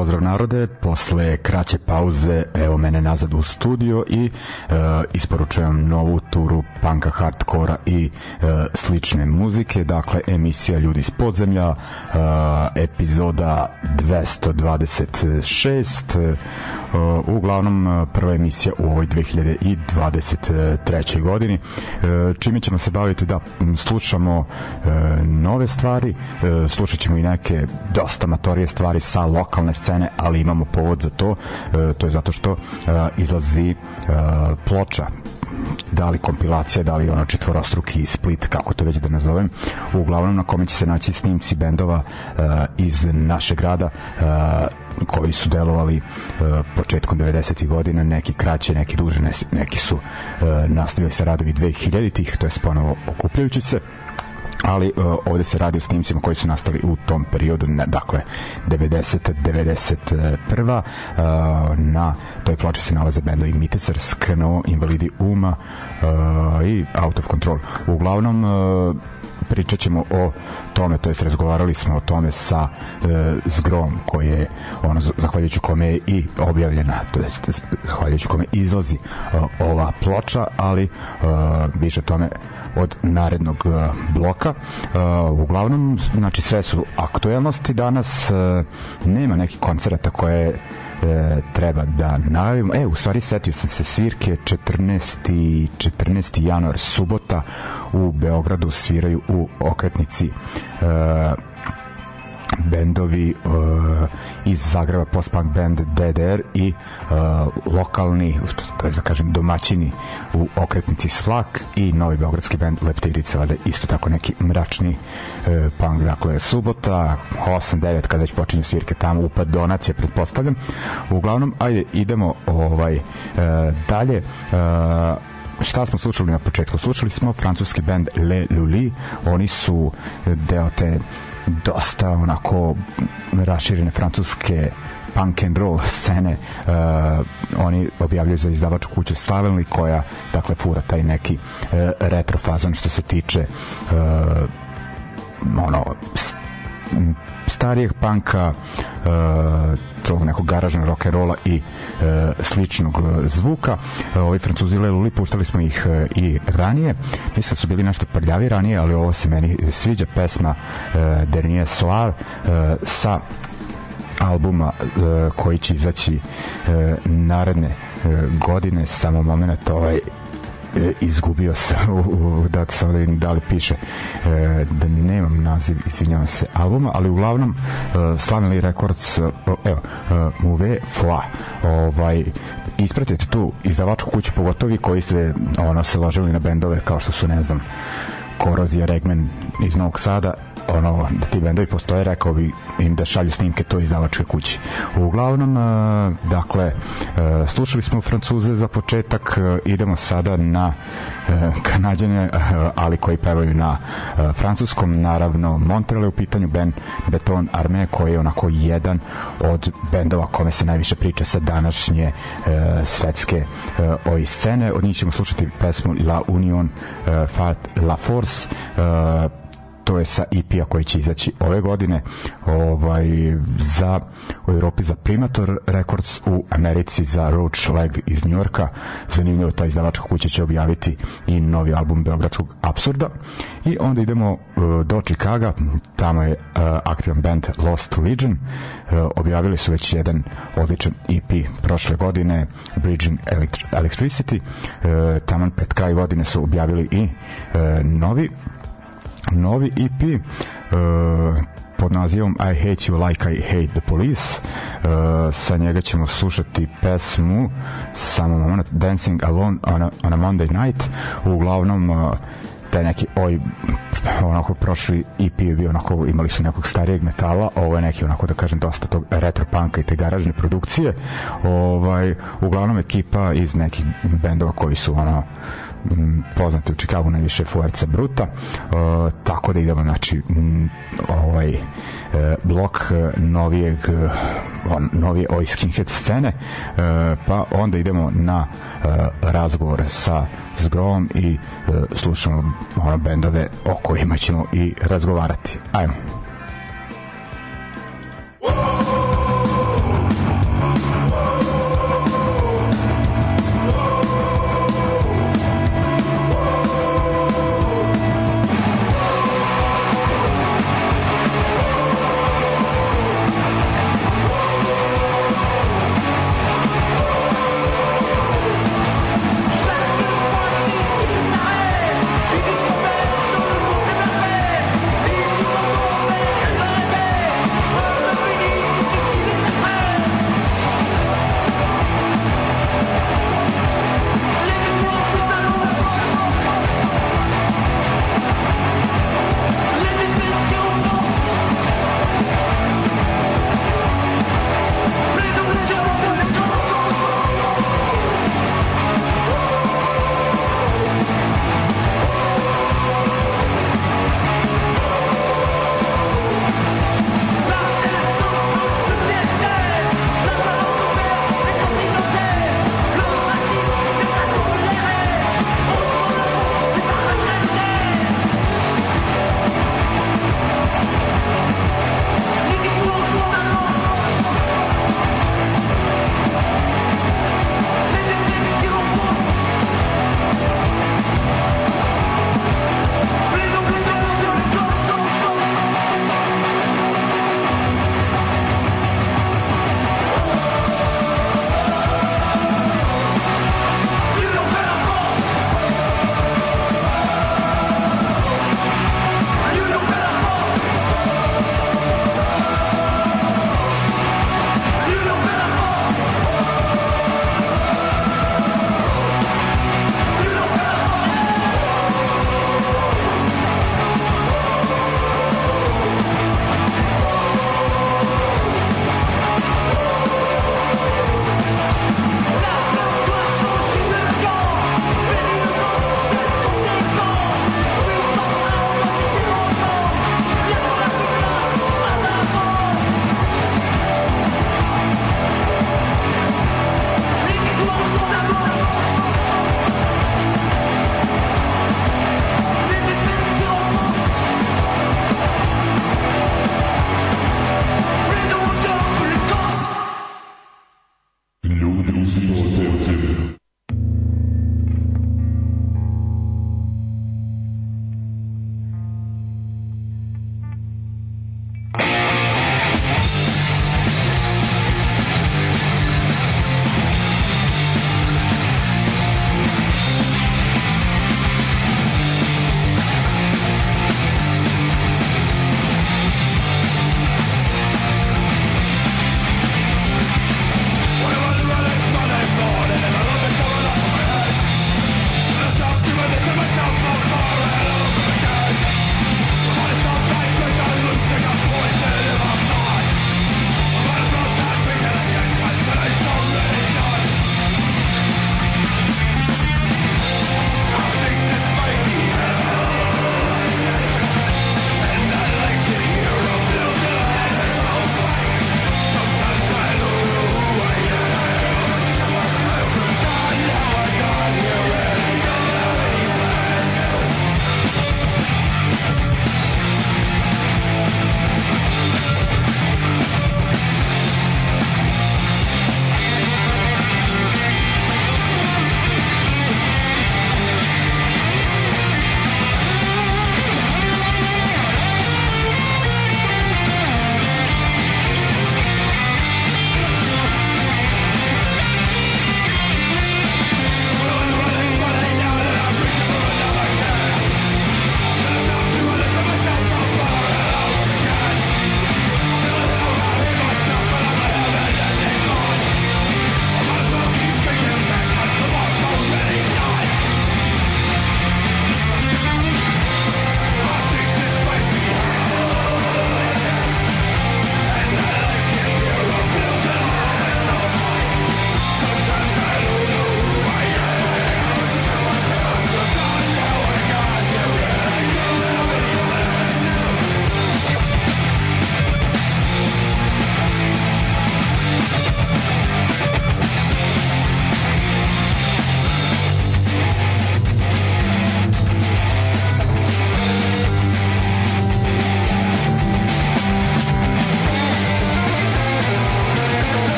Pozdrav narode, posle kraće pauze evo mene nazad u studio i e, isporučujem novu turu panka, hardkora i e, slične muzike, dakle emisija Ljudi iz podzemlja, e, epizoda 226, e, uglavnom e, prva emisija u ovoj 2023. godini. E, čime ćemo se baviti da slušamo e, nove stvari, e, slušat ćemo i neke dosta matorije stvari sa lokalne scene, ali imamo povod za to, e, to je zato što e, izlazi e, ploča. Da li kompilacija, da li ono četvorostruki split, kako to već da nazovem, uglavnom na kome će se naći snimci bendova uh, iz našeg grada uh, koji su delovali uh, početkom 90. godina, neki kraće, neki duže, neki su uh, nastavili sa radom i 2000-ih, to je ponovo okupljajući se ali uh, ovde se radi o snimcima koji su nastali u tom periodu ne, dakle 90 91 uh, na toj ploči se nalaze bendovi Miteser, Skno, Invalidi Uma uh, i Out of Control. Uglavnom uh, pričat ćemo o tome, to jest razgovarali smo o tome sa e, Zgrom koji je ono zahvaljujući kome je i objavljena, to jest zahvaljujući kome izlazi e, ova ploča, ali e, više tome od narednog e, bloka. E, uglavnom, znači sve su aktuelnosti danas, e, nema nekih koncerata koje treba da najavimo. E, u stvari setio sam se svirke 14. 14. januar subota u Beogradu sviraju u okretnici bendovi uh, iz Zagreba post-punk band DDR i uh, lokalni, to je da kažem domaćini u okretnici Slak i novi beogradski band Leptirica, vada isto tako neki mračni uh, punk, dakle subota 8-9 kada već počinju svirke tamo upad donacije pretpostavljam. Uglavnom ajde idemo ovaj uh, dalje. Uh, šta smo slušali na početku? Slušali smo francuski band Le Luli, oni su deo te dosta onako raširene francuske punk and roll scene uh, oni objavljaju za izdavačku kuću Slavelni koja dakle fura taj neki uh, retro fazon što se tiče uh, ono starijeg panka uh, tog nekog garažnog rock and rolla i uh, sličnog uh, zvuka. Ovi francuzi Leluli puštali smo ih i ranije. Mislim da su bili nešto prljavi ranije ali ovo se meni sviđa pesma Dernier Soir sa albuma uh, koji će izaći uh, naredne uh, godine. Samo moment ovaj e, izgubio se u, u, samo da da li piše e, da nemam naziv izvinjavam se albuma ali uglavnom e, Slavili Records e, evo e, Move Fla ovaj ispratite tu izdavačku kuću pogotovi koji ste ono se ložili na bendove kao što su ne znam Korozija Regmen iz Novog Sada ono da ti bendovi postoje rekao bi im da šalju snimke to izdavačke kuće. Uglavnom uh, dakle uh, slušali smo Francuze za početak uh, idemo sada na Kanadjane ali koji pevaju na francuskom. Naravno Montreal u pitanju Ben Beton Arme koji je onako jedan od bendova kome se najviše priča sa današnje svetske oj scene. Od njih ćemo slušati pesmu La Union Fat La Force to je sa EP-a koji će izaći ove godine ovaj, za, u Europi za Primator Records u Americi za Roach Leg iz Njorka zanimljivo ta izdavačka kuća će objaviti i novi album Beogradskog Absurda i onda idemo uh, do Chicaga tamo je uh, aktivan band Lost Legion. Uh, objavili su već jedan odličan EP prošle godine Bridging Electricity. Uh, tamo pred kraj godine su objavili i uh, novi novi EP uh, pod nazivom I Hate You Like I Hate the Police uh, sa njega ćemo slušati pesmu samo moment Dancing Alone on a, on a Monday Night. Uglavnom uh, taj neki oj onako prošli EP je bio onako imali su nekog starijeg metala ovo je neki onako da kažem dosta tog retro punka i te garažne produkcije. Ovaj uglavnom ekipa iz nekih bendova koji su ono poznati u Chicago najviše Fuerza Bruta uh, tako da idemo znači m, ovaj uh, blok uh, novijeg uh, on, novije oj skinhead scene uh, pa onda idemo na uh, razgovor sa Zgrom i uh, slušamo ono bendove o kojima ćemo i razgovarati. Ajmo. Ponovo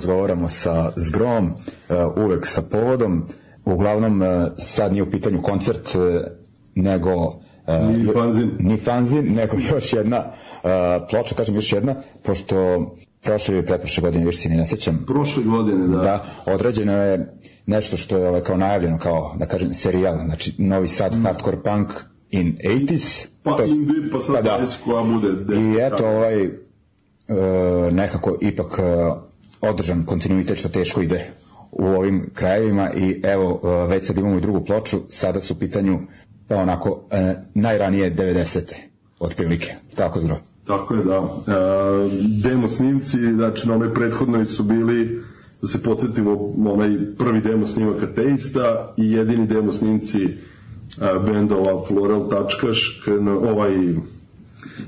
razgovaramo sa Zgrom, uh, uvek sa povodom. Uglavnom, uh, sad nije u pitanju koncert, uh, nego ni fanzin. Ni fanzin, nego još jedna ploča, kažem još jedna, pošto prošle ili pretprošle godine, još se ne sećam. Prošle godine, da. Da, određeno je nešto što je ovaj, kao najavljeno, kao, da kažem, serijal, znači Novi Sad mm. Hardcore Punk in 80s. Pa to, indie, pa sad pa da. koja bude. I eto, ovaj, uh, nekako ipak uh, održan kontinuitet što teško ide u ovim krajevima i evo, uh, već sad imamo i drugu ploču, sada su u pitanju pa onako uh, najranije 90. otprilike, tako zdravo. Tako je, da. E, demo snimci, znači na onoj prethodnoj su bili, da se podsjetimo, onaj prvi demo snimak Ateista i jedini demo snimci e, bendova Floral Tačkaš, ovaj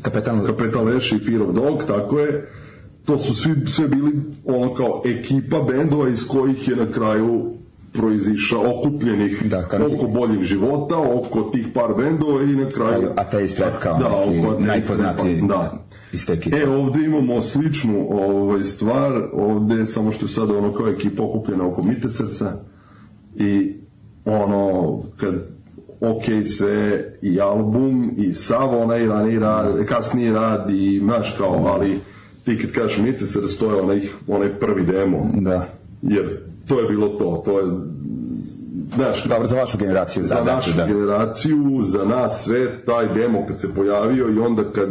Kapetan, Kapetan Leš i Fear of Dog, tako je. To su svi, sve bili ono kao ekipa bendova iz kojih je na kraju proiziša okupljenih da, oko boljeg života, oko tih par bendova i na kraju... Ateist rap kao da, neki oko najpoznatiji da. iz te ekipe. E, ovde imamo sličnu ovaj, stvar, ovde samo što je sada ono kao ekipa okupljena oko Mite srca i ono, kad ok sve i album i sav onaj rani rad, kasniji rad i znaš kao, ali ti kad kažeš Mite srca, to je onaj, onaj prvi demo. Da. Jer to je bilo to, to je Znaš, Dobro, za vašu generaciju. Za da, našu da. generaciju, za nas sve, taj demo kad se pojavio i onda kad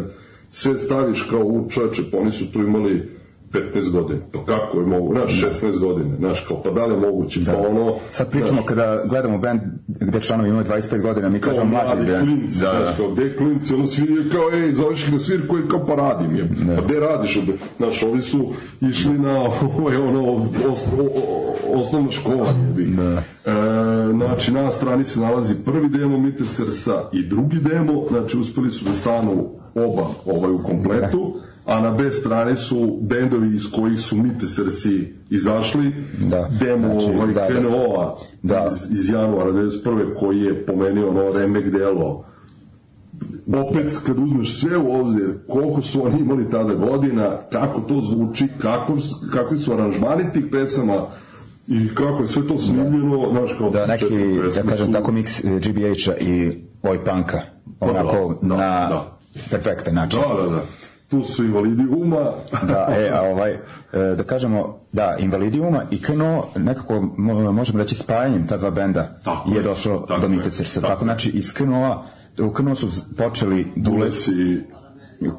sve staviš kao u čoveče, pa oni su tu imali 15 godina. Pa kako je mogu, znaš, 16 godina, znaš, kao, pa da li je moguće, da. pa ono... Sad pričamo znaš, kada gledamo band gde članovi imaju 25 godina, mi kažemo mlađi band. Klinci, da, znaš, kao, gde klinci, ono svi je kao, ej, zoveš ih na svirku i kao, pa radim je. Da. Pa gde radiš? Znaš, ovi su išli na, ovaj, ono, os, o, o, osnovna škola, jebi. Da. E, znači, na strani se nalazi prvi demo Mittersersa i drugi demo, znači, uspeli su da stanu oba ovaj u kompletu. Da a na B strane su bendovi iz kojih su Mittesersi izašli, da. demo znači, ovaj da, KNO-a da. iz, iz januara 91. koji je pomenio ono remek delo opet kad uzmeš sve u obzir koliko su oni imali tada godina, kako to zvuči, kako, kakvi su aranžmani tih pesama, i kako je sve to snimljeno, da. znaš kao... Da, neki, da kažem su... tako, mix eh, GBH-a i Oj Panka, pa da, onako da, da, na da. Perfektan način. Da, da, da tu su invalidi uma. da, e, a ovaj, e, da kažemo, da, invalidi uma i KNO, nekako možemo reći spajanjem ta dva benda tako je došlo tako do Mite Srsa. Tako, tako, znači, iz KNO-a, u KNO su počeli Dules, i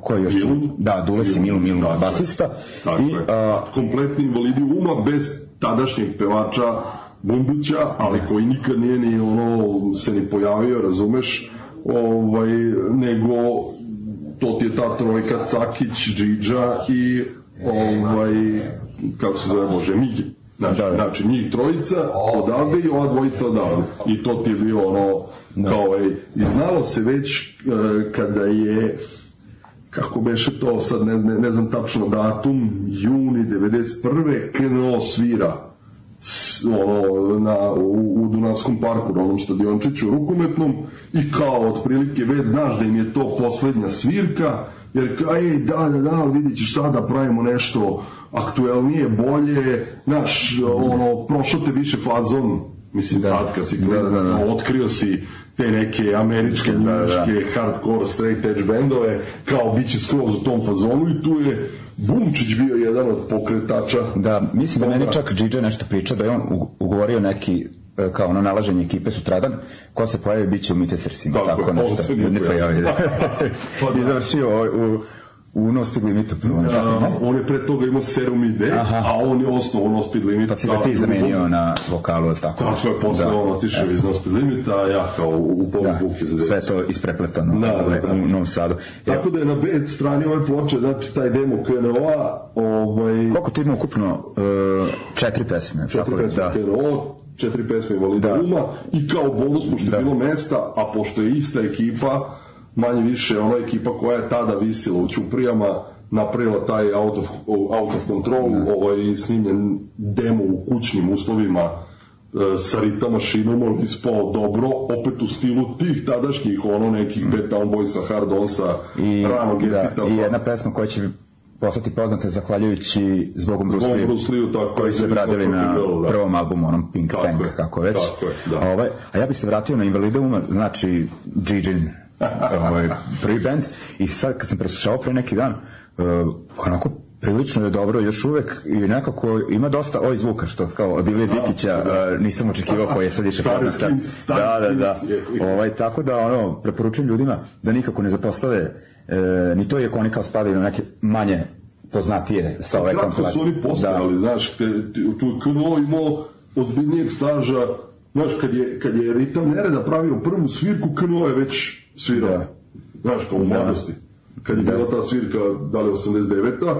ko je još Milu? Da, Dules i Milu, Milu, tako basista. Tako I, a, kompletni invalidi uma bez tadašnjeg pevača Bumbića, ali koji nikad nije ni ono se ni pojavio, razumeš, ovaj, nego to ti je ta trojka Cakić, Džidža i ovaj, kako se zove, Bože, Migi. Znači, da, da. znači njih trojica odavde i ova dvojica odavde. I to ti je bio ono, da. kao, ej, i znalo se već e, kada je kako beše to sad ne, ne, ne znam tačno datum juni 91. krenuo svira ono, na, u, u Dunavskom parku, na onom stadiončiću rukometnom i kao otprilike već znaš da im je to poslednja svirka, jer ej, da, da, da, vidit ćeš sada pravimo nešto aktuelnije, bolje, znaš, ono, prošao te više fazon, mislim, da, tad kad si da, da, da. otkrio si te neke američke, da, da. hardcore, straight edge bendove, kao bit će skroz u tom fazonu i tu je Bumčić bio jedan od pokretača. Da, mislim da meni čak Džidža nešto priča da je on ugovorio neki e, kao ono nalaženje ekipe sutradan, ko se pojavi bit će u Mite Srsima, tako, tako nešto. Ne pojavi. Da. pa da. I završio u, u No Speed Limitu prvo da, on je pre toga imao Serum Ide, Aha. a on je osnovao No Speed Limit. Pa si ga ti zamenio na vokalu, tako? Tako je, posle da. on otišao iz No Speed Limita, a ja kao u polu da. buke za Sve to isprepletano da, da, da. u Novom Sadu. Tako da je na B strani ove ploče, znači taj demo KNO-a, ovaj... Koliko ti ima ukupno? Uh, četiri pesme. Četiri pesme da. KNO, četiri pesme Valida da. Uma i kao bonus, pošto da. je bilo mesta, a pošto je ista ekipa, manje više ona ekipa koja je tada visila u Ćuprijama napravila taj out of, out of control da. ovaj, snimljen demo u kućnim uslovima e, sa rita mašinom, on ispao dobro, opet u stilu tih tadašnjih, ono nekih mm. Bad Town Boysa, Hard Onsa, I, ranog da, I jedna pesma koja će postati poznata zahvaljujući zbogom Bruce Lee, Bruce Lee, tako koji je, se radili na da. prvom albumu, onom Pink Tako je, kako već. tako je, da. Ovaj, a ja bih se vratio na Invalide uma, znači Gigin, ovaj, prvi band, i sad kad sam preslušao pre neki dan, uh, onako prilično je dobro još uvek i nekako ima dosta oj zvuka što kao od Ilije Dikića uh, nisam očekivao koji je sad više poznat. Da, da, da. je. Ovaj, tako da ono, preporučujem ljudima da nikako ne zapostave e, ni to iako oni kao spadaju na neke manje poznatije sa ove Kratko su kompilacije. oni postojali, znaš, te, tu je KNO imao ozbiljnijeg staža, znaš, kad je, kad je Ritam Nereda pravio prvu svirku, KNO je već svirao. Da. Znaš, kao u mladosti. Kad je bila ta svirka, da li 89-a,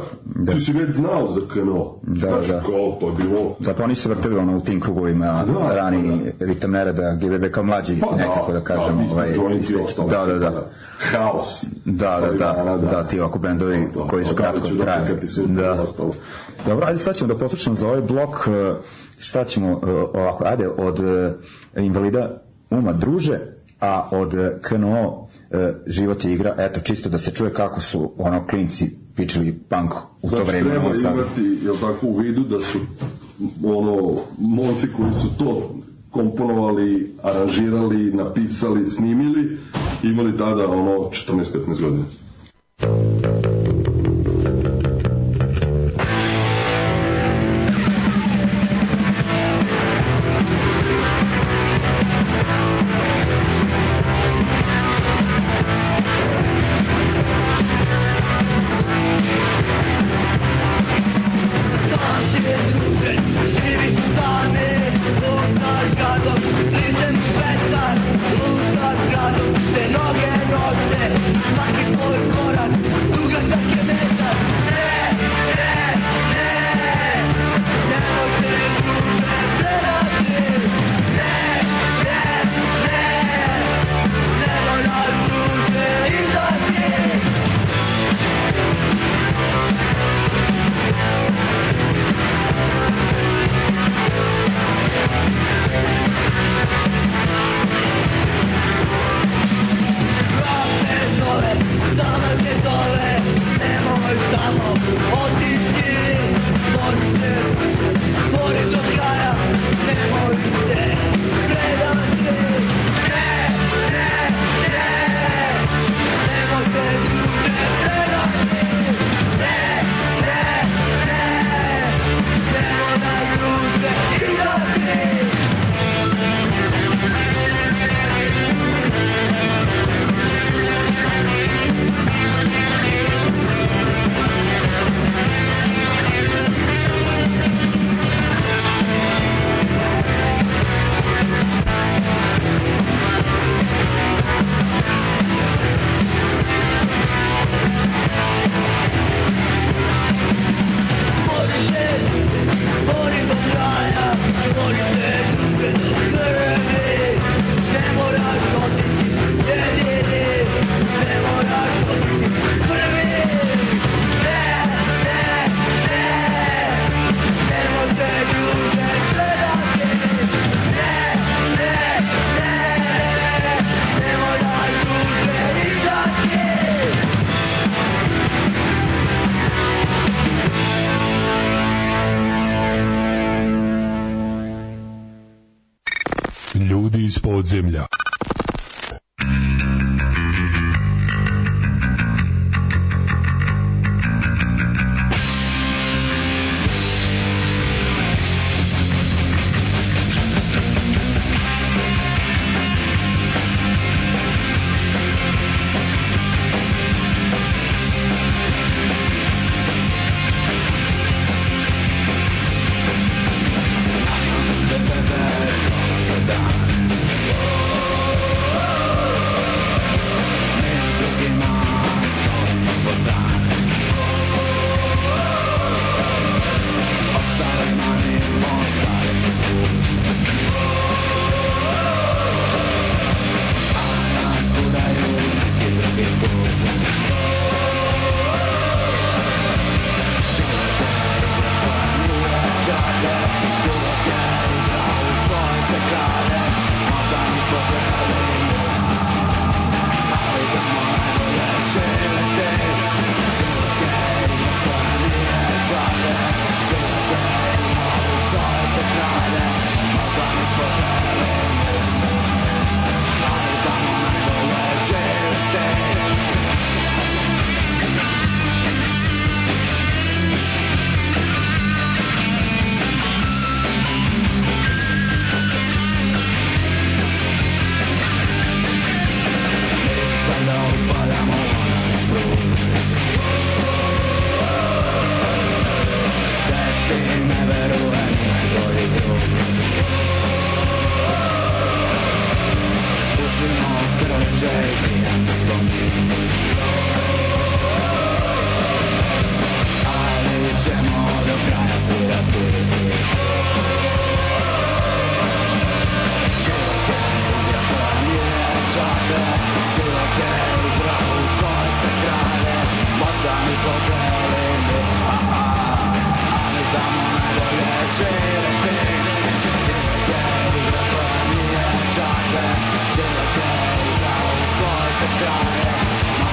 ti si već znao za KNO. Da, znaš, da. kao, to je bilo... Da, pa oni su vrtili ono u tim krugovima Da, rani ritam nereda, GBB kao mlađi, Pa nekako da kažem. da, ovaj, joint i isti- ostalo. da, da, da. Haos. Da, da, da, Stvarima, da, ti ovako bendovi To, koji su kratko trajali. Da. Dobro, ajde sad ćemo da poslušamo za ovaj blok, e, šta ćemo, e, ovako, ajde, od e, invalida uma druže, a od KNO e, život je igra, eto, čisto da se čuje kako su ono klinci pičili punk u to Znači, vreme. treba ono sad. imati, jel tako, u vidu da su ono, momci koji su to komponovali, aranžirali, napisali, snimili, imali tada ono 14-15 godina.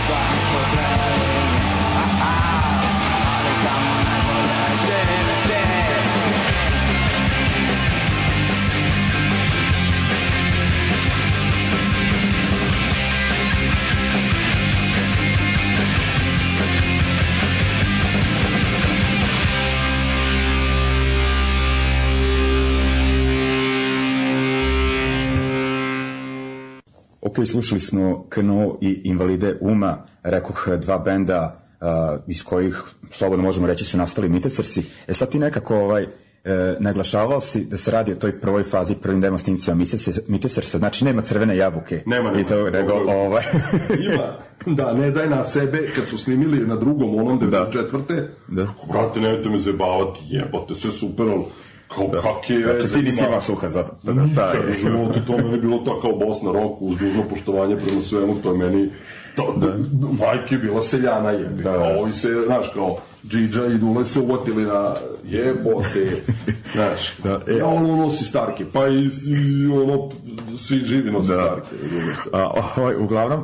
svakog potrebe ok, slušali smo Kno i Invalide Uma, rekoh dva benda uh, iz kojih, slobodno možemo reći, su nastali Mitesrsi. E sad ti nekako ovaj, e, naglašavao si da se radi o toj prvoj fazi, prvim demo snimcima Mitesrsa, znači nema crvene jabuke. Nema, nema. I to, nego, ovaj, Ima, da, ne daj na sebe, kad su snimili na drugom, onom 94. Da. Brate, nemojte me zabavati, jebote, sve super, ali kao da. kak je znači veze ti nisi ima? imao sluha za to. Da, Nikad da, u životu to meni je bilo to kao Bosna rock uz dužno poštovanje prema svemu, to je meni to, da. majke je bila seljana jebi. Da, Da, da. da. Ovi se, znaš, kao Džidža i Dule se uvatili na jebote, znaš, Da, da, e, ja ono nosi starke, pa i, i ono, svi živi nose Da. starke? A, ovaj, uglavnom,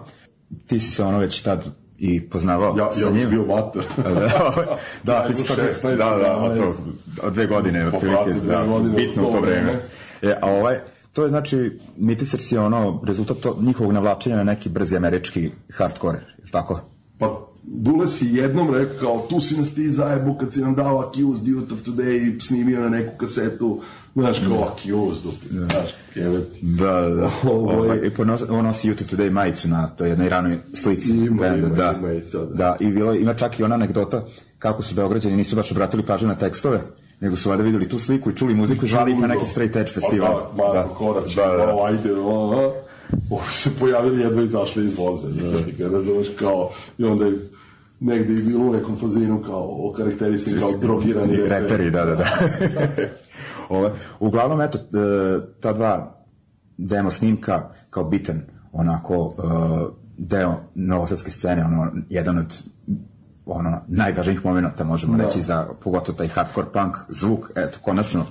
ti si se ono već tad i poznavao Ja, sa ja njim. bio mater. da, da, ti si tako, 16, da, da, o to, 17. dve godine, otprilike, da, godine, bitno u to vreme. vreme. E, a ovaj, to je znači, Mitisers je ono, rezultat to, njihovog navlačenja na neki brzi američki hardcore, je li tako? Pa Dule si jednom rekao, tu si nas ti zajebu kad si nam dao Accused Youth of Today, snimio na neku kasetu, znaš, kao Accused, dupi, znaš, kevet. Da, da, da. Ovaj- Ovaj, I ponos, on nosi YouTube Today majicu na toj jednoj ranoj slici. Ima, benda, ima, da, ima i to, da. da. i bilo, ima čak i ona anegdota kako su Beograđani nisu baš obratili pažnju na tekstove, nego su valjda videli tu sliku i čuli muziku i zvali ih na neki straight edge festival. Pa da, Marko Korać, da, da. malo ajde, ono, a, ovi se pojavili jedva izašli iz voze, da. razumeš kao, i onda je negde i bilo u nekom fazinu kao okarakterisani kao drogirani reperi, da, da, da. Ove, uglavnom, eto, e, ta dva demo snimka kao bitan onako e, deo novosadske scene, ono, jedan od ono, najvažnijih momenta, možemo Da. reći, za pogotovo taj hardcore punk zvuk, eto, konačno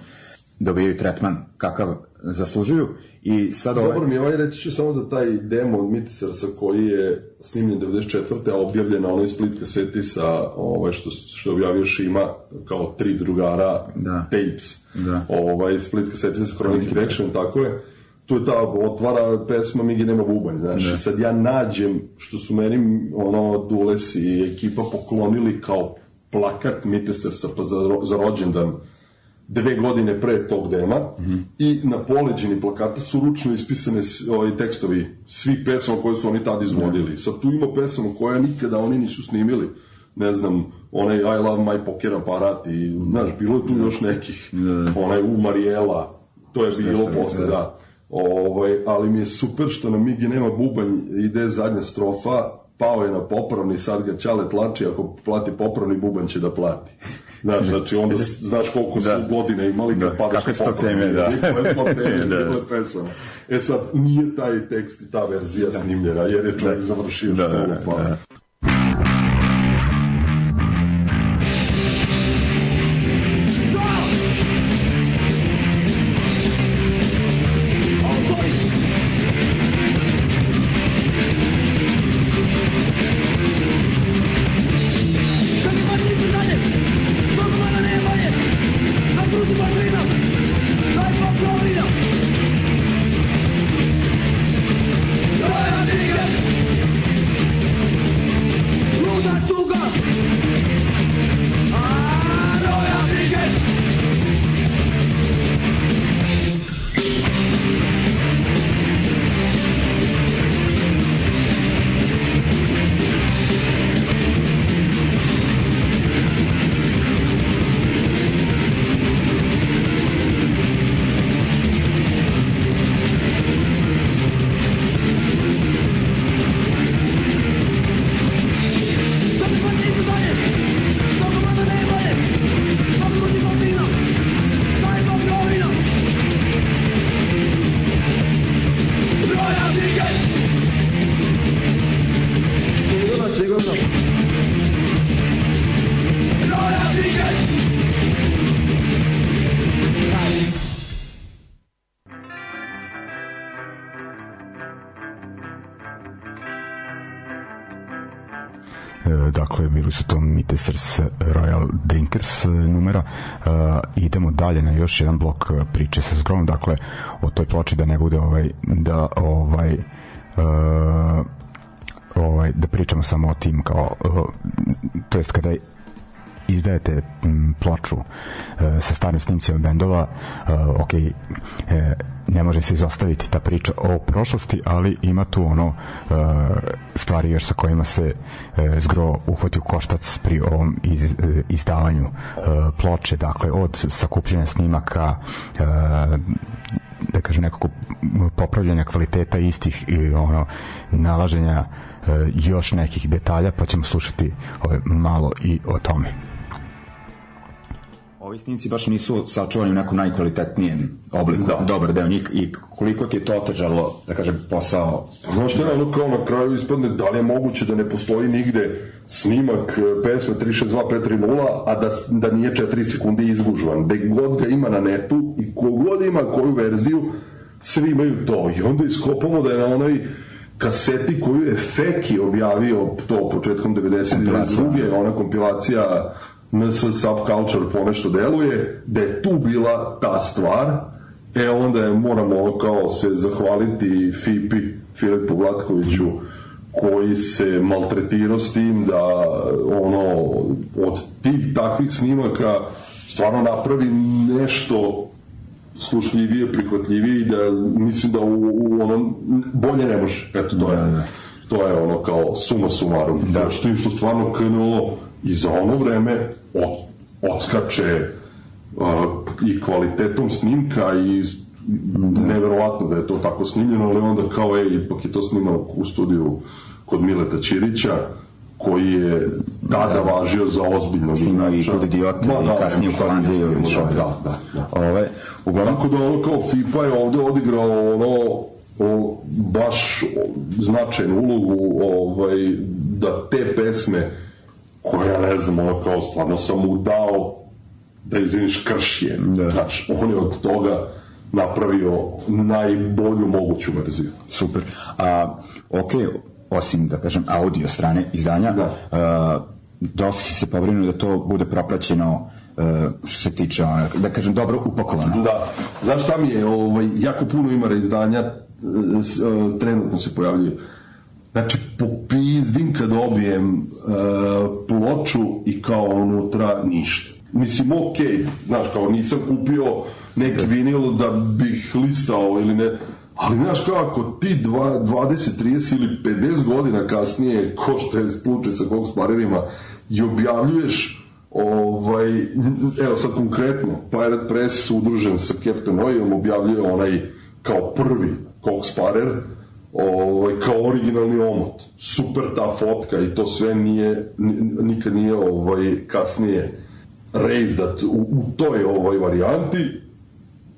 dobijaju tretman kakav zaslužuju i sad ovaj... Dobro mi je ovaj reći ću samo za taj demo od Mitisarsa koji je snimljen 94. a objavljen na onoj split kaseti sa ovaj, što, što je objavio Šima kao tri drugara Da. tapes. Da. Ovaj, split kaseti sa Chronic Direction, tako je. Tu je ta otvara pesma Migi nema bubanj, znaš. I sad ja nađem, što su meni ono Dules i ekipa poklonili kao plakat Mitisarsa pa za, za rođendan dve godine pre tog dema i na poleđini plakata su ručno ispisane ovaj, tekstovi svih pesama koje su oni tad izvodili. Sad tu ima pesama koje nikada oni nisu snimili. Ne znam, onaj I love my poker aparat i, znaš, bilo je tu još nekih. Onaj u Marijela, to je bilo posle, da. Ovaj, ali mi je super što na Migi nema bubanj, ide zadnja strofa, pao je na popravni, sad ga Ćale tlači, ako plati popravni, bubanj će da plati. Znaš, znači onda s- znaš koliko su Da. godine imali kad Da, padaš kakve na su to popravni. teme, da. Koje smo teme, Da. bilo je pesama. E sad, nije taj tekst i ta verzija snimljena, jer je čovjek završio Da, da, da, pa... da. E, numera e, idemo dalje na još jedan blok priče sa zgrom dakle o toj ploči da ne bude ovaj da ovaj e, ovaj da pričamo samo o tim kao e, to jest kada izdajete ploču e, sa starim snimcima bendova e, ok e, ne može se izostaviti ta priča o prošlosti, ali ima tu ono stvari još sa kojima se zgro uhvati u koštac pri ovom iz, izdavanju ploče, dakle od sakupljanja snimaka da kažem nekako popravljanja kvaliteta istih i ono nalaženja uh, još nekih detalja pa ćemo slušati ove, malo i o tome ovi snimci baš nisu sačuvani u nekom najkvalitetnijem obliku, da. dobar deo njih i koliko ti je to otežalo, da kažem, posao? Znaš šta ono kao na kraju ispadne, da li je moguće da ne postoji nigde snimak e, pesme 362 a da, da nije 4 sekunde izgužvan, da god ga ima na netu i kogod ima koju verziju, svi imaju to i onda iskopamo da je na onoj kaseti koju je Feki objavio to početkom 92. ona kompilacija MS Subculture ponešto deluje, da je tu bila ta stvar, e onda je, moramo kao se zahvaliti Fipi, Filipu Vlatkoviću, koji se maltretirao s tim da ono od tih takvih snimaka stvarno napravi nešto slušljivije, prihvatljivije i da mislim da u, u onom bolje ne može. Eto, to je, da, da. to je ono kao suma sumarum. Da. Što, što stvarno krenulo i za ono vreme od, odskače uh, i kvalitetom snimka i da. neverovatno da je to tako snimljeno, ali onda kao je, ipak je to snimano u studiju kod Mileta Ćirića, koji je tada da. važio za ozbiljno Snimao i kod idiote i da, kasnije u Holandiji. Da, da, da, da. Ove, uglavnom... Tako da ono kao FIFA je ovde odigrao ono o, baš značajnu ulogu ovaj, da te pesme koja, ne znam, ono kao stvarno sam mu dao da izviniš kršije. Da. Znaš, on je od toga napravio najbolju moguću verziju. Super. A, ok, osim, da kažem, audio strane izdanja, da. a, dosta si se pobrinuo da to bude propraćeno uh, što se tiče, da kažem, dobro upakovano. Da. Znaš šta mi je, ovaj, jako puno ima reizdanja, e, e, trenutno se pojavljuju Znači, popizdim kad dobijem uh, ploču i kao unutra ništa. Mislim, ok, znaš, kao nisam kupio neki vinil da bih listao ili ne, ali znaš kao ako ti dva, 20, 30 ili 50 godina kasnije, ko što je slučaj sa Cox Parerima, i objavljuješ ovaj, evo sad konkretno, Pirate Press udružen sa Captain Oilom objavljuje onaj kao prvi Cox Parer, ovaj, kao originalni omot. Super ta fotka i to sve nije, nikad nije ovaj, kasnije reizdat u, u toj ovaj varijanti,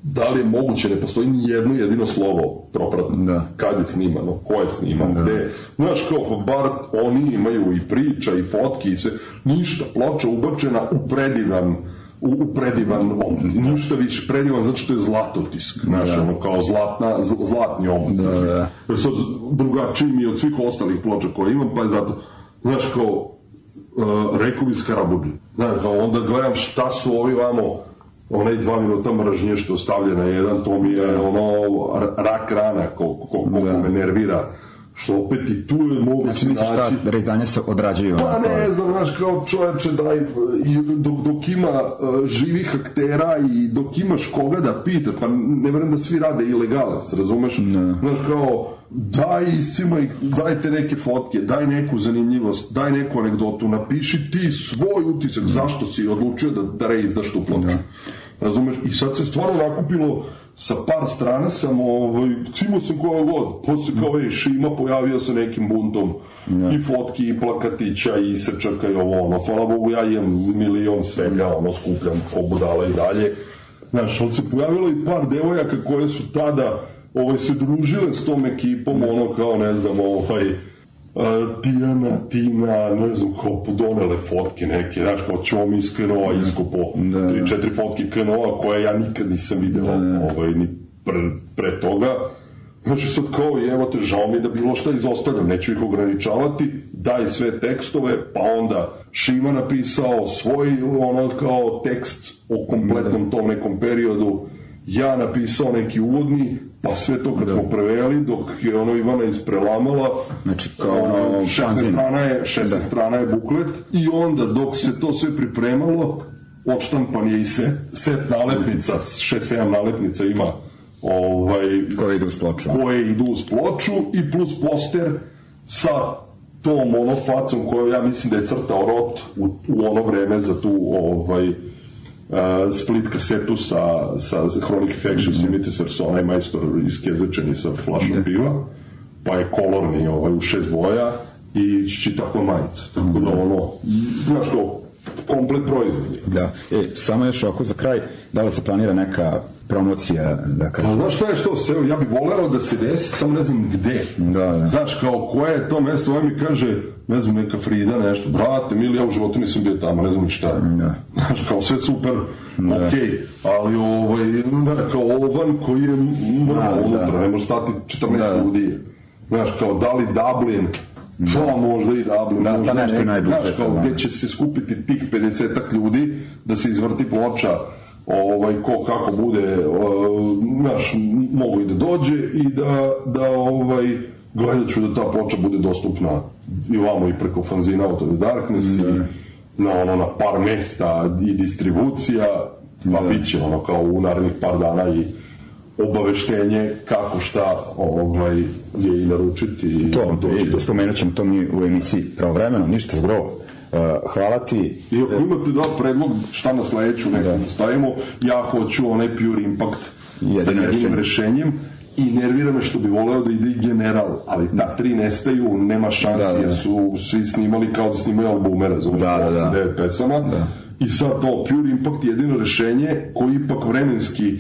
da li je moguće, ne postoji ni jedno jedino slovo propratno. Da. Kad je snimano, ko je snimano, da. gde. Znaš, kao, pa bar oni imaju i priča i fotki i sve. Ništa, ploča ubačena u predivan u, u predivan omot. Ništa više predivan zato što je zlatotisk, znaš, da. ono kao zlatna, zlatni omot. Da, da. Jer sad drugačiji mi od svih ostalih ploča koje imam, pa je zato, znaš, kao, uh, rekao bi. Znaš, kao onda gledam šta su ovi vamo, onaj dva minuta mržnje što stavlja na jedan, to mi je ono rak rana, koliko, koliko da. me nervira što opet i tu je mogu znači, misliš šta, da reizdanja se odrađuju? Pa ne znam, znaš, kao čoveče, daj, dok, dok ima uh, živih aktera i dok imaš koga da pita, pa ne verujem da svi rade ilegalac, razumeš? Ne. Znaš, kao, daj iscima i dajte neke fotke, daj neku zanimljivost, daj neku anegdotu, napiši ti svoj utisak, ne. zašto si odlučio da, da reizdaš tu plotku. Razumeš? I sad se stvarno nakupilo sa par strana sam, ovaj, cimo sam koja god, posle kao je Šima pojavio sa nekim buntom. Ne. i fotki i plakatića i srčaka i ovo ono, hvala Bogu ja imam milion svega, ono skupljam ko budala i dalje, znaš, ali se pojavilo i par devojaka koje su tada ovaj, se družile s tom ekipom, ono kao ne znam, ovaj, Tijana, Tina, ne znam, kao donele fotke neke, znaš, kao ćemo mi iz Krenova da. iskupo, da, tri, četiri fotke Krenova koje ja nikad nisam video, da, ovaj, ni pre, pre toga. Znači sad kao, evo te, žao mi da bilo šta izostavljam, neću ih ograničavati, daj sve tekstove, pa onda Šima napisao svoj, ono, kao tekst o kompletnom tom nekom periodu, ja napisao neki uvodni, pa sve to kad da. smo preveli, dok je ono Ivana isprelamala, znači kao ono, 16 strana je, 16 da. strana je buklet, i onda dok se to sve pripremalo, odštampan je i set, set nalepnica, 6-7 nalepnica ima ovaj, Koje idu uz ploču. koje idu uz ploču i plus poster sa tom ono facom koju ja mislim da je crtao Rot u, u ono vreme za tu ovaj, uh, split kasetu sa, sa, sa Chronic Infections i Mitisers, onaj majstor iskezečeni sa flašom piva, pa je kolorni ovaj, u šest boja i čitako majica. Tako da ono, znaš kao, komplet proizvod. Da. E, samo još oko za kraj, da li se planira neka promocija, da Pa kažem, znaš šta je što se, ja bih voleo da se desi, samo ne znam gde. Da, da. Znaš, kao, koje je to mesto, ovaj mi kaže, ne znam, neka Frida, nešto, brate, mili, ja u životu nisam bio tamo, ne znam šta je. Da. Znaš, kao, sve super, okej, ali, ovaj, da, kao ovan koji je mrlo Da, unutra, da. ne može stati 14 Da. ljudi. Znaš, kao, da li Dublin, Pa možda i Dublin, Da, pa možda nešto je nek- najbliže Znaš, kao, da. gde će se skupiti tih 50 ljudi da se izvrti ploča ovaj, ko kako bude znaš, m- mogu i da dođe i da, da ovaj, gledat ću da ta ploča bude dostupna i vamo i preko fanzina Out of the Darkness i na, ono, na par mesta i distribucija pa bit će ono kao u narednih par dana i obaveštenje kako šta ovaj, je i naručiti i to, doći do i spomenut ćemo to mi u emisiji pravovremeno, ništa zgrovo. Uh, hvala ti. I ako imate da predlog šta na sledeću neku da. stavimo, ja hoću onaj Pure Impact sa Jedino jedinim rešenje. rešenjem i nervira me što bi voleo da ide i general, ali ta tri nestaju, nema šansi, Da, da, da. jer su svi snimali kao da snimaju albume, razumiješ, Da, da, da. 8-9 pesama. Da. I sad to, Pure Impact je jedino rešenje koji ipak vremenski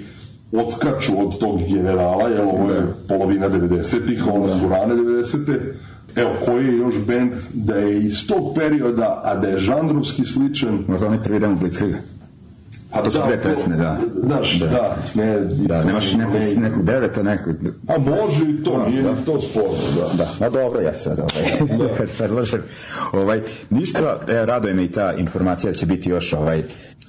odskaču od tog generala, jer ovo je polovina 90-ih, ono su rane 90-te, Evo, koji je još band da je iz tog perioda, a da je žanrovski sličan, Možda onaj prvi dan u Blitzkriga. a To su dve pesme, da. Znaš, da, Da. ne, Da, nemaš nekog, ne- nekog deveta, nekog... A može i to, nije da. to sporno, da. Da, ma dobro, ja sad ovaj, kad predlažem. Ovaj, ništa, e, raduje me i ta informacija da će biti još ovaj,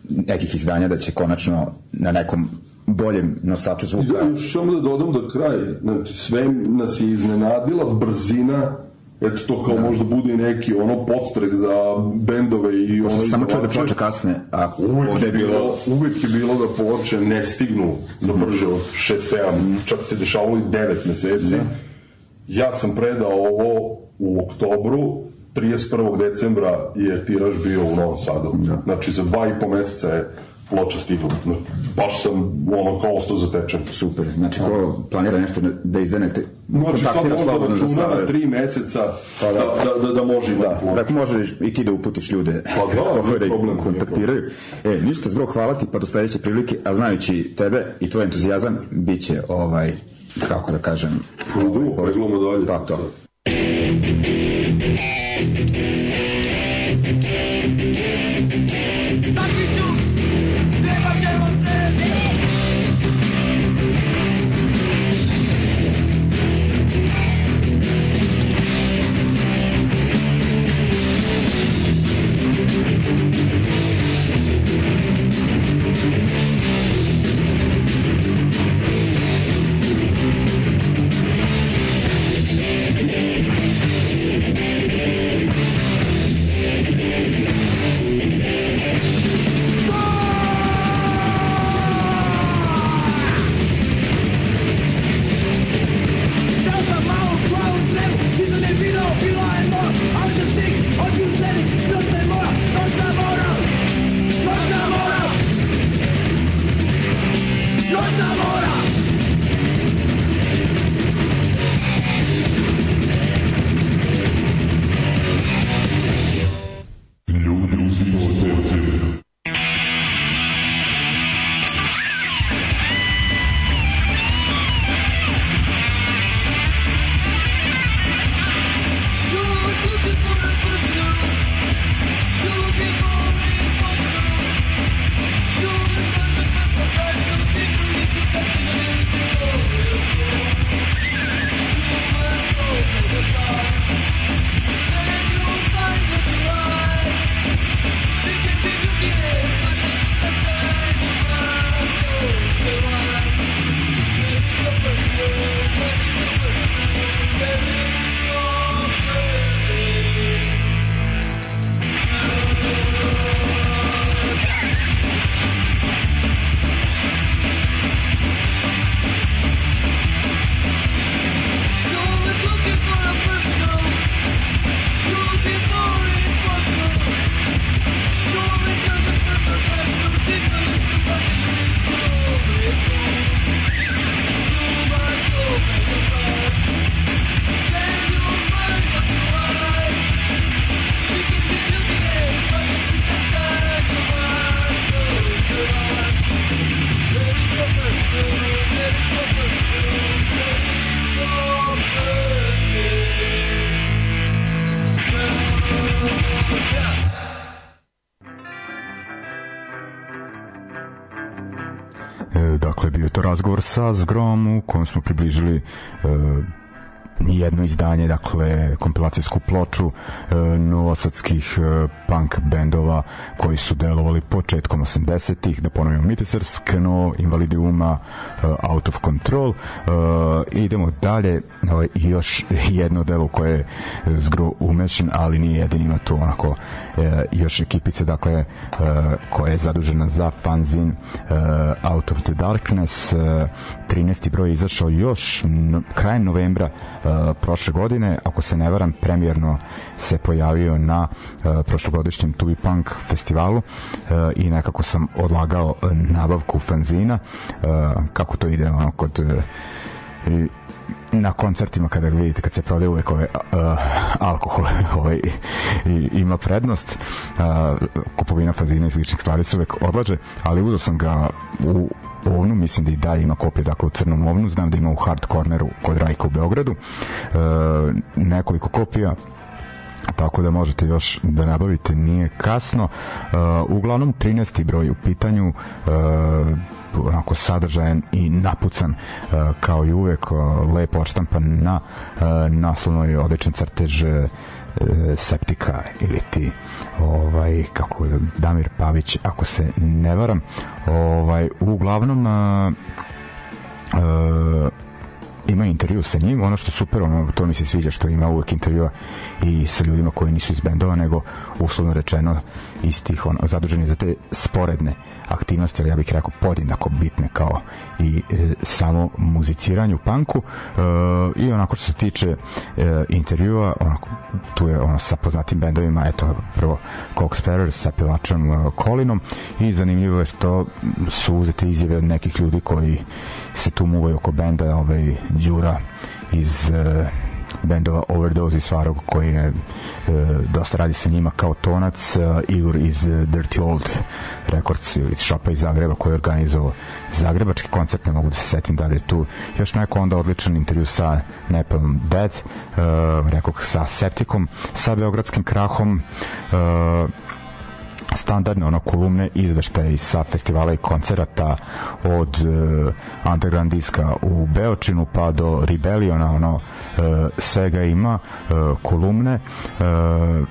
nekih izdanja, da će konačno na nekom boljem nosaču zvuka. da, još samo da dodam do kraja, znači sve nas je iznenadila brzina Eto to kao možda bude i neki ono podstrek za bendove i ono Samo čuo da ploče kasne, a Uvijek je, bilo, uvijek je bilo da ploče ne stignu za brže od 6-7, čak se dešavalo i 9 meseci. Ja sam predao ovo u oktobru, 31. decembra je tiraž bio u Novom Sadu. Znači za dva i po meseca je ploča stigla. Znači, Baš sam ono kao ostao zatečen. Super, znači ko planira nešto da- da izda nek te Znači kontaktira slobodno za savjet. tri meseca Pa da. da, da, da, da može Da, ploču. dakle možeš i ti da uputiš ljude Pa da, da ih kontaktiraju. E, ništa, zbog hvala ti, pa do sledeće prilike, a znajući tebe i tvoj entuzijazam, bit će ovaj, kako da kažem, Idu, peglamo dalje. Pa to. Tačiću, razgovor sa Zgrom u kojem smo približili e, jedno izdanje, dakle kompilacijsku ploču e, novosadskih e, punk bendova koji su delovali početkom 80-ih, da ponovimo Mitesers, Kno, Invalidi Uma, e, Out of Control. E, idemo dalje, e, još jedno delo koje je zgro umešen, ali nije jedin, ima tu onako e, još ekipice, dakle, e, koja je zadužena za fanzin e, Out of the Darkness. E, 13. broj izašao još no, krajem novembra e, prošle godine, ako se ne varam, premijerno se pojavio na e, prošlogodišnjem Tubi Punk festivalu e, i nekako sam odlagao e, nabavku fanzina, e, kako to ide ono kod e, i na koncertima kada ga vidite kad se prodaje uvek ove, uh, alkohol ovaj, i, ima prednost. Uh, kupovina fazina i sličnih stvari se uvek odlaže ali uzao sam ga u ovnu, mislim da i dalje ima kopije dakle u crnom ovnu, znam da ima u hard corneru kod Rajka u Beogradu e, nekoliko kopija tako da možete još da nabavite nije kasno uh, uglavnom 13. broj u pitanju uh, onako sadržajan i napucan uh, kao i uvek lepo odštampan na naslovnoj odličan crtež Septika ili ti ovaj kako Damir Pavić ako se ne varam ovaj uglavnom uh, uh, ima intervju sa njim, ono što super, ono, to mi se sviđa što ima uvek intervjua i sa ljudima koji nisu iz bendova, nego uslovno rečeno iz tih ono, zaduženi za te sporedne aktivnosti, ali ja bih rekao podjednako bitne kao i e, samo muziciranje u panku e, i onako što se tiče e, intervjua, onako, tu je ono sa poznatim bendovima, eto prvo Cox Sparrows sa pevačem e, Colinom i zanimljivo je što su uzete izjave od nekih ljudi koji se tu muvaju oko benda, ovaj Đura iz e, bendova Overdose i Svarog koji je, e, dosta radi sa njima kao tonac e, Igor iz e, Dirty Old Records iz šopa iz Zagreba koji je organizovao zagrebački koncert ne mogu da se setim da li je tu još neko onda odličan intervju sa Nepalom Dead e, rekao sa Septikom sa Beogradskim krahom e, standardne ono kolumne izveštaje sa festivala i koncerata od uh, underground diska u Beočinu pa do Rebelliona ono uh, svega ima uh, kolumne. Uh,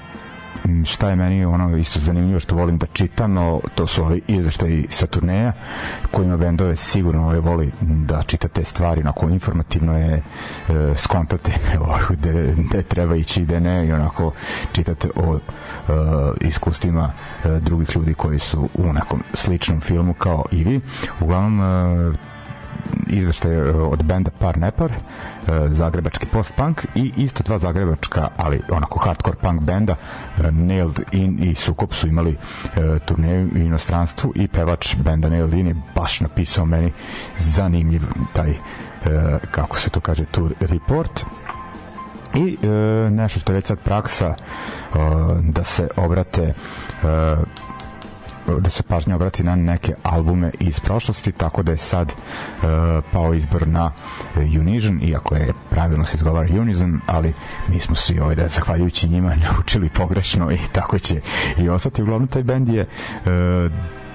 šta je meni ono isto zanimljivo što volim da čitam no, to su ovi izveštaji sa turneja kojima bendove sigurno ove voli da čita te stvari onako informativno je e, skontate gde, gde treba ići gde ne i onako čitate o e, iskustvima e, drugih ljudi koji su u nekom sličnom filmu kao i vi. Uglavnom e, izveštaj od benda Par Nepar, zagrebački post-punk i isto dva zagrebačka, ali onako hardcore punk benda, Nailed In i Sukop su imali turneju u inostranstvu i pevač benda Nailed In je baš napisao meni zanimljiv taj, kako se to kaže, tour report. I e, nešto što je već sad praksa e, da se obrate e, da se pažnja obrati na neke albume iz prošlosti, tako da je sad uh, pao izbor na Unision, iako je pravilno se izgovara Unison, ali mi smo svi ovaj da zahvaljujući njima naučili pogrešno i tako će i ostati. Uglavnom taj bend je uh,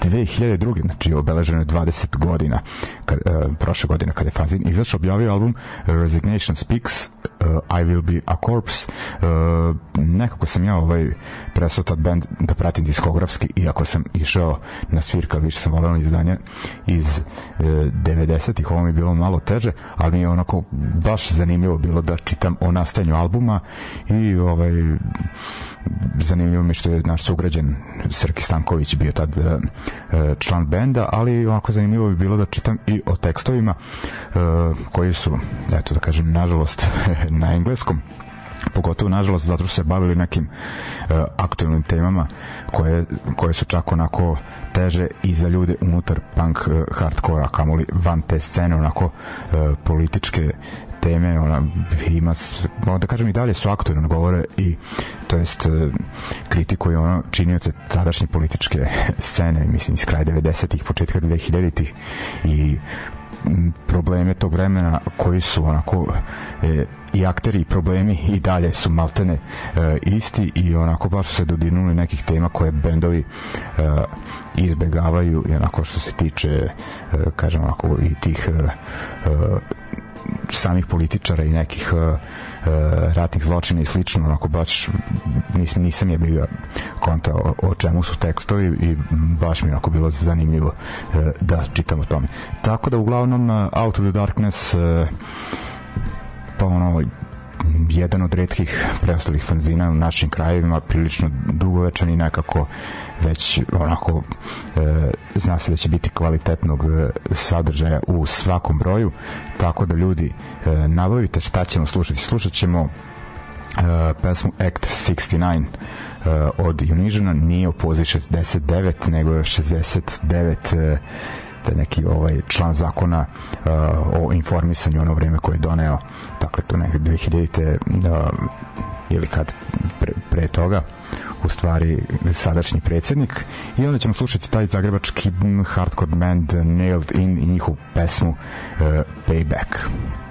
2002. znači obeleženo je 20 godina kad, uh, prošle godine kada je Fanzin izašao objavio album Resignation Speaks uh, I Will Be a Corpse uh, nekako sam ja ovaj presao tad band da pratim diskografski iako sam išao na svirka više sam volio izdanje iz uh, 90-ih ovo mi je bilo malo teže ali mi je onako baš zanimljivo bilo da čitam o nastajanju albuma i ovaj zanimljivo mi što je naš sugrađen Srki Stanković bio tad uh, član benda, ali ovako zanimljivo bi bilo da čitam i o tekstovima uh, koji su, eto da kažem, nažalost na engleskom. Pogotovo nažalost zato što se bavili nekim uh, aktualnim temama koje, koje su čak onako teže i za ljude unutar punk hardkora kamoli van te scene onako političke teme ona ima da kažem i dalje su aktualno govore i to jest kritikuje ono činioce tadašnje političke scene mislim iz kraja 90-ih početka 2000-ih i pro, probleme tog vremena koji su onako e, i akteri i problemi i dalje su maltene e, isti i onako baš su se dodirnuli nekih tema koje bendovi e, izbegavaju i onako što se tiče e, kažem onako i tih e, e, samih političara i nekih uh, ratnih zločina i slično, onako baš nisam, nisam je bio konta o, o čemu su tekstovi i baš mi onako bilo zanimljivo uh, da čitam o tome. Tako da uglavnom uh, Out of the Darkness uh, pa ono jedan od redkih preostalih fanzina u našim krajevima, prilično dugovečan i nekako već onako e, zna se da će biti kvalitetnog e, sadržaja u svakom broju, tako da ljudi e, nabavite šta ćemo slušati. Slušat ćemo e, pesmu Act 69 e, od Unižena, nije u poziv 69, nego je 69 e, te neki ovaj član zakona uh, o informisanju ono vreme koje je doneo dakle to neke 2000 uh, ili kad pre, pre toga u stvari sadašnji predsednik i onda ćemo slušati taj zagrebački hardcore band Nailed In i njihovu pesmu uh, Payback. Eto,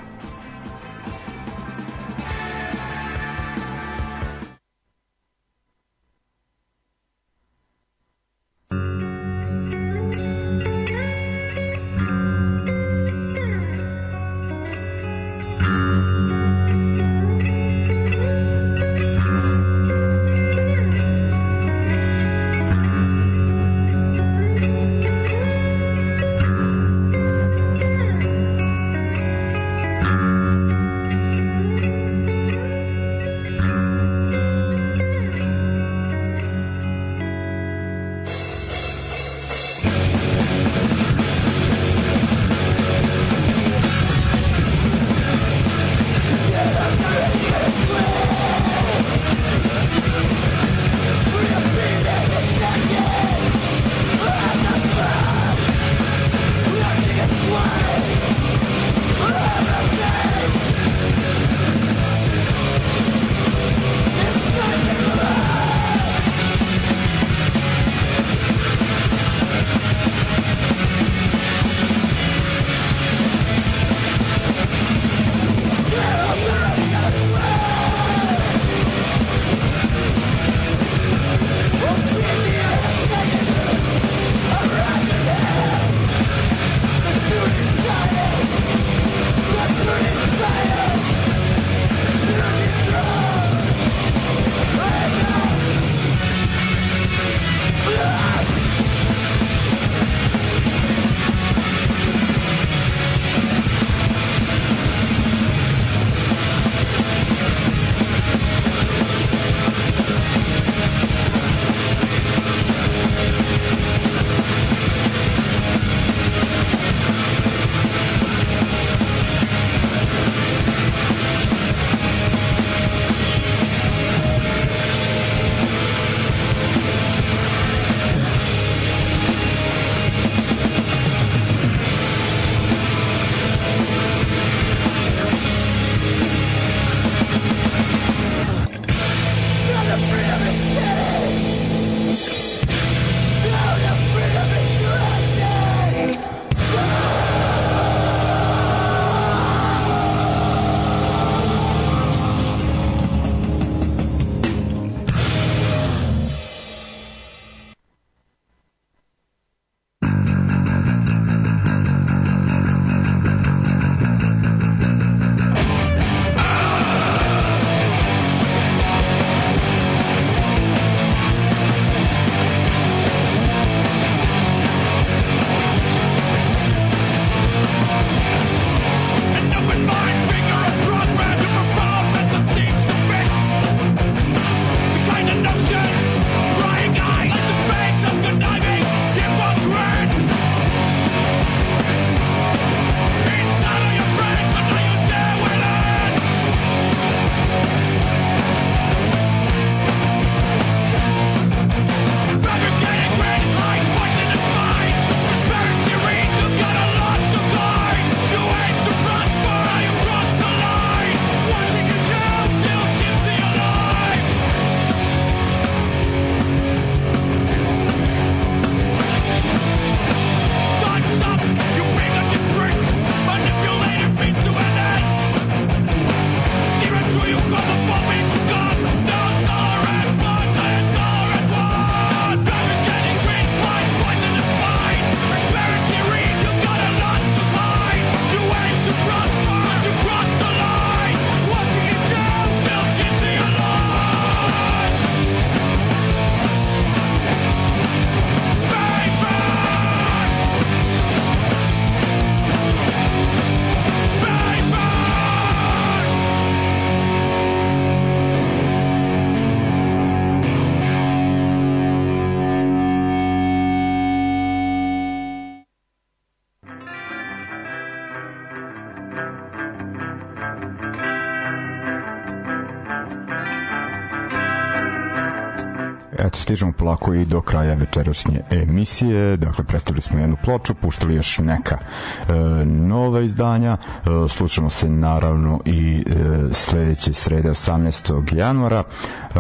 polako i do kraja večerašnje emisije. Dakle, predstavili smo jednu ploču, puštali još neka e, nova izdanja. E, slušamo se naravno i e, sledeće srede 18. januara. E,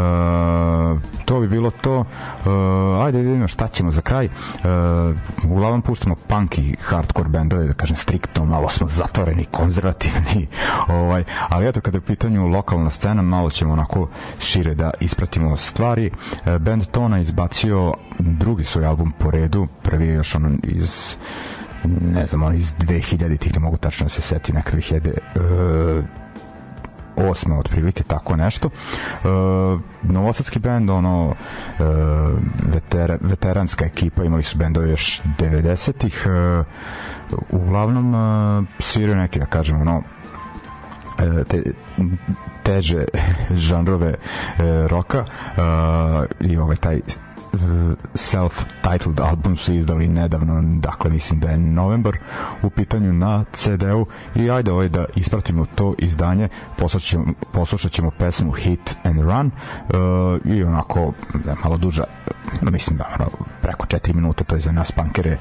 to bi bilo to. E, ajde vidimo šta ćemo za kraj. E, uglavnom puštamo punk i hardcore bendove, da kažem striktno, malo smo zatvoreni, konzervativni. ovaj, ali eto, kada je u pitanju lokalna scena, malo ćemo onako šire da ispratimo stvari. E, band Tona izbacio drugi svoj album po redu, prvi je još ono iz ne znam, on iz 2000 tih ne mogu tačno da se seti neka 2000 uh, osme otprilike tako nešto. Uh, novosadski bend ono uh, veter, veteranska ekipa imali su bendove još 90-ih uh, uglavnom uh, sviraju neki da kažem ono te, teže žanrove e, roka e, i ovaj taj self-titled album su izdali nedavno, dakle mislim da je novembar u pitanju na CD-u. I ajde ovaj da ispratimo to izdanje, poslušat ćemo, pesmu Hit and Run. Uh, i onako malo duža mislim da ono, preko 4 minuta to je za nas pankere e,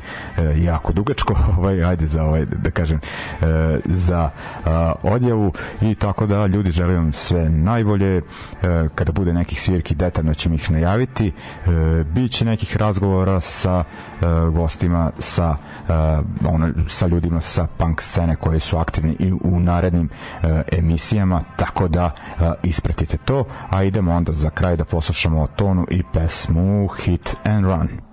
jako dugačko ovaj ajde za ovaj da kažem e, za a, odjavu. I tako da ljudi želim sve najbolje. E, kada bude nekih svirki detaljno ćemo ih najaviti. E, biće nekih razgovora sa e, gostima sa uh, ono, sa ljudima sa punk scene koji su aktivni i u narednim uh, emisijama tako da uh, ispratite to a idemo onda za kraj da poslušamo tonu i pesmu Hit and Run